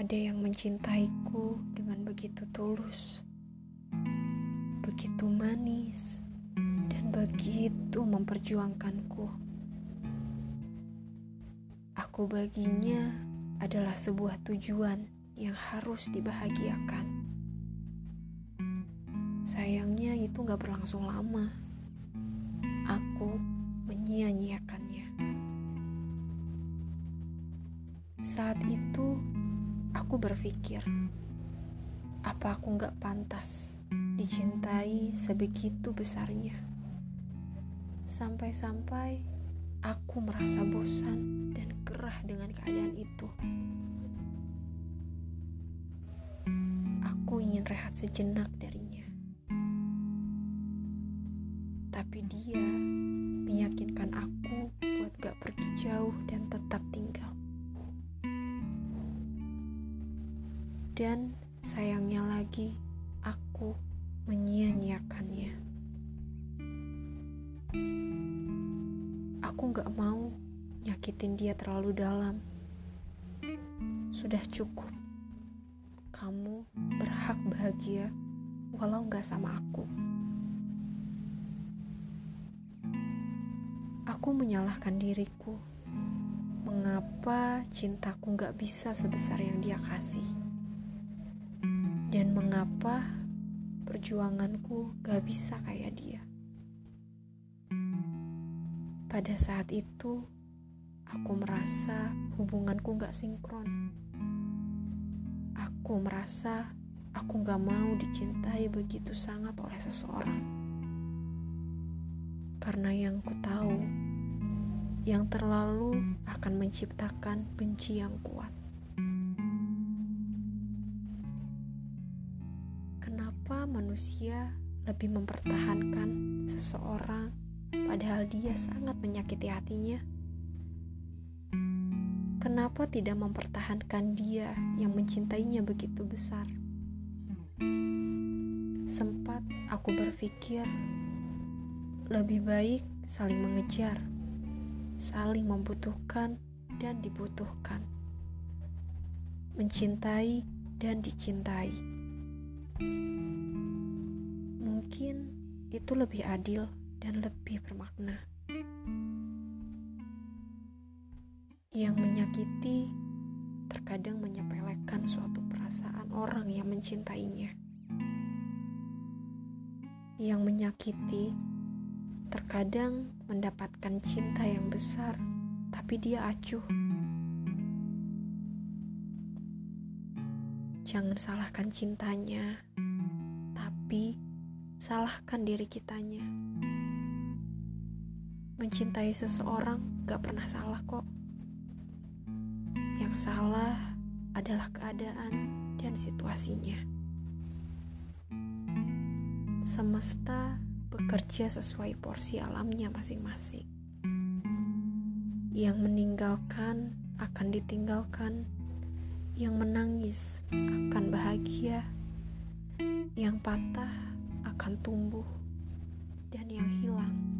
Ada yang mencintaiku dengan begitu tulus, begitu manis, dan begitu memperjuangkanku. Aku baginya adalah sebuah tujuan yang harus dibahagiakan. Sayangnya itu gak berlangsung lama. Aku menyia-nyiakannya. Saat itu, aku berpikir, apa aku gak pantas dicintai sebegitu besarnya? Sampai-sampai aku merasa bosan dan gerah dengan keadaan itu. Aku ingin rehat sejenak darinya. Tapi dia meyakinkan aku Dan sayangnya lagi, aku menyia-nyiakannya. Aku gak mau nyakitin dia terlalu dalam. Sudah cukup. Kamu berhak bahagia walau gak sama aku. Aku menyalahkan diriku. Mengapa cintaku gak bisa sebesar yang dia kasih? Dan mengapa perjuanganku gak bisa kayak dia? Pada saat itu, aku merasa hubunganku gak sinkron. Aku merasa aku gak mau dicintai begitu sangat oleh seseorang. Karena yang ku tahu, yang terlalu akan menciptakan benci yang kuat. Kenapa manusia lebih mempertahankan seseorang padahal dia sangat menyakiti hatinya? Kenapa tidak mempertahankan dia yang mencintainya begitu besar? Sempat aku berpikir lebih baik saling mengejar, saling membutuhkan dan dibutuhkan, mencintai dan dicintai. Mungkin itu lebih adil dan lebih bermakna. Yang menyakiti terkadang menyepelekan suatu perasaan orang yang mencintainya. Yang menyakiti terkadang mendapatkan cinta yang besar, tapi dia acuh. Jangan salahkan cintanya, tapi salahkan diri kitanya. Mencintai seseorang gak pernah salah kok. Yang salah adalah keadaan dan situasinya. Semesta bekerja sesuai porsi alamnya masing-masing. Yang meninggalkan akan ditinggalkan, yang menangis akan bahagia yang patah akan tumbuh, dan yang hilang.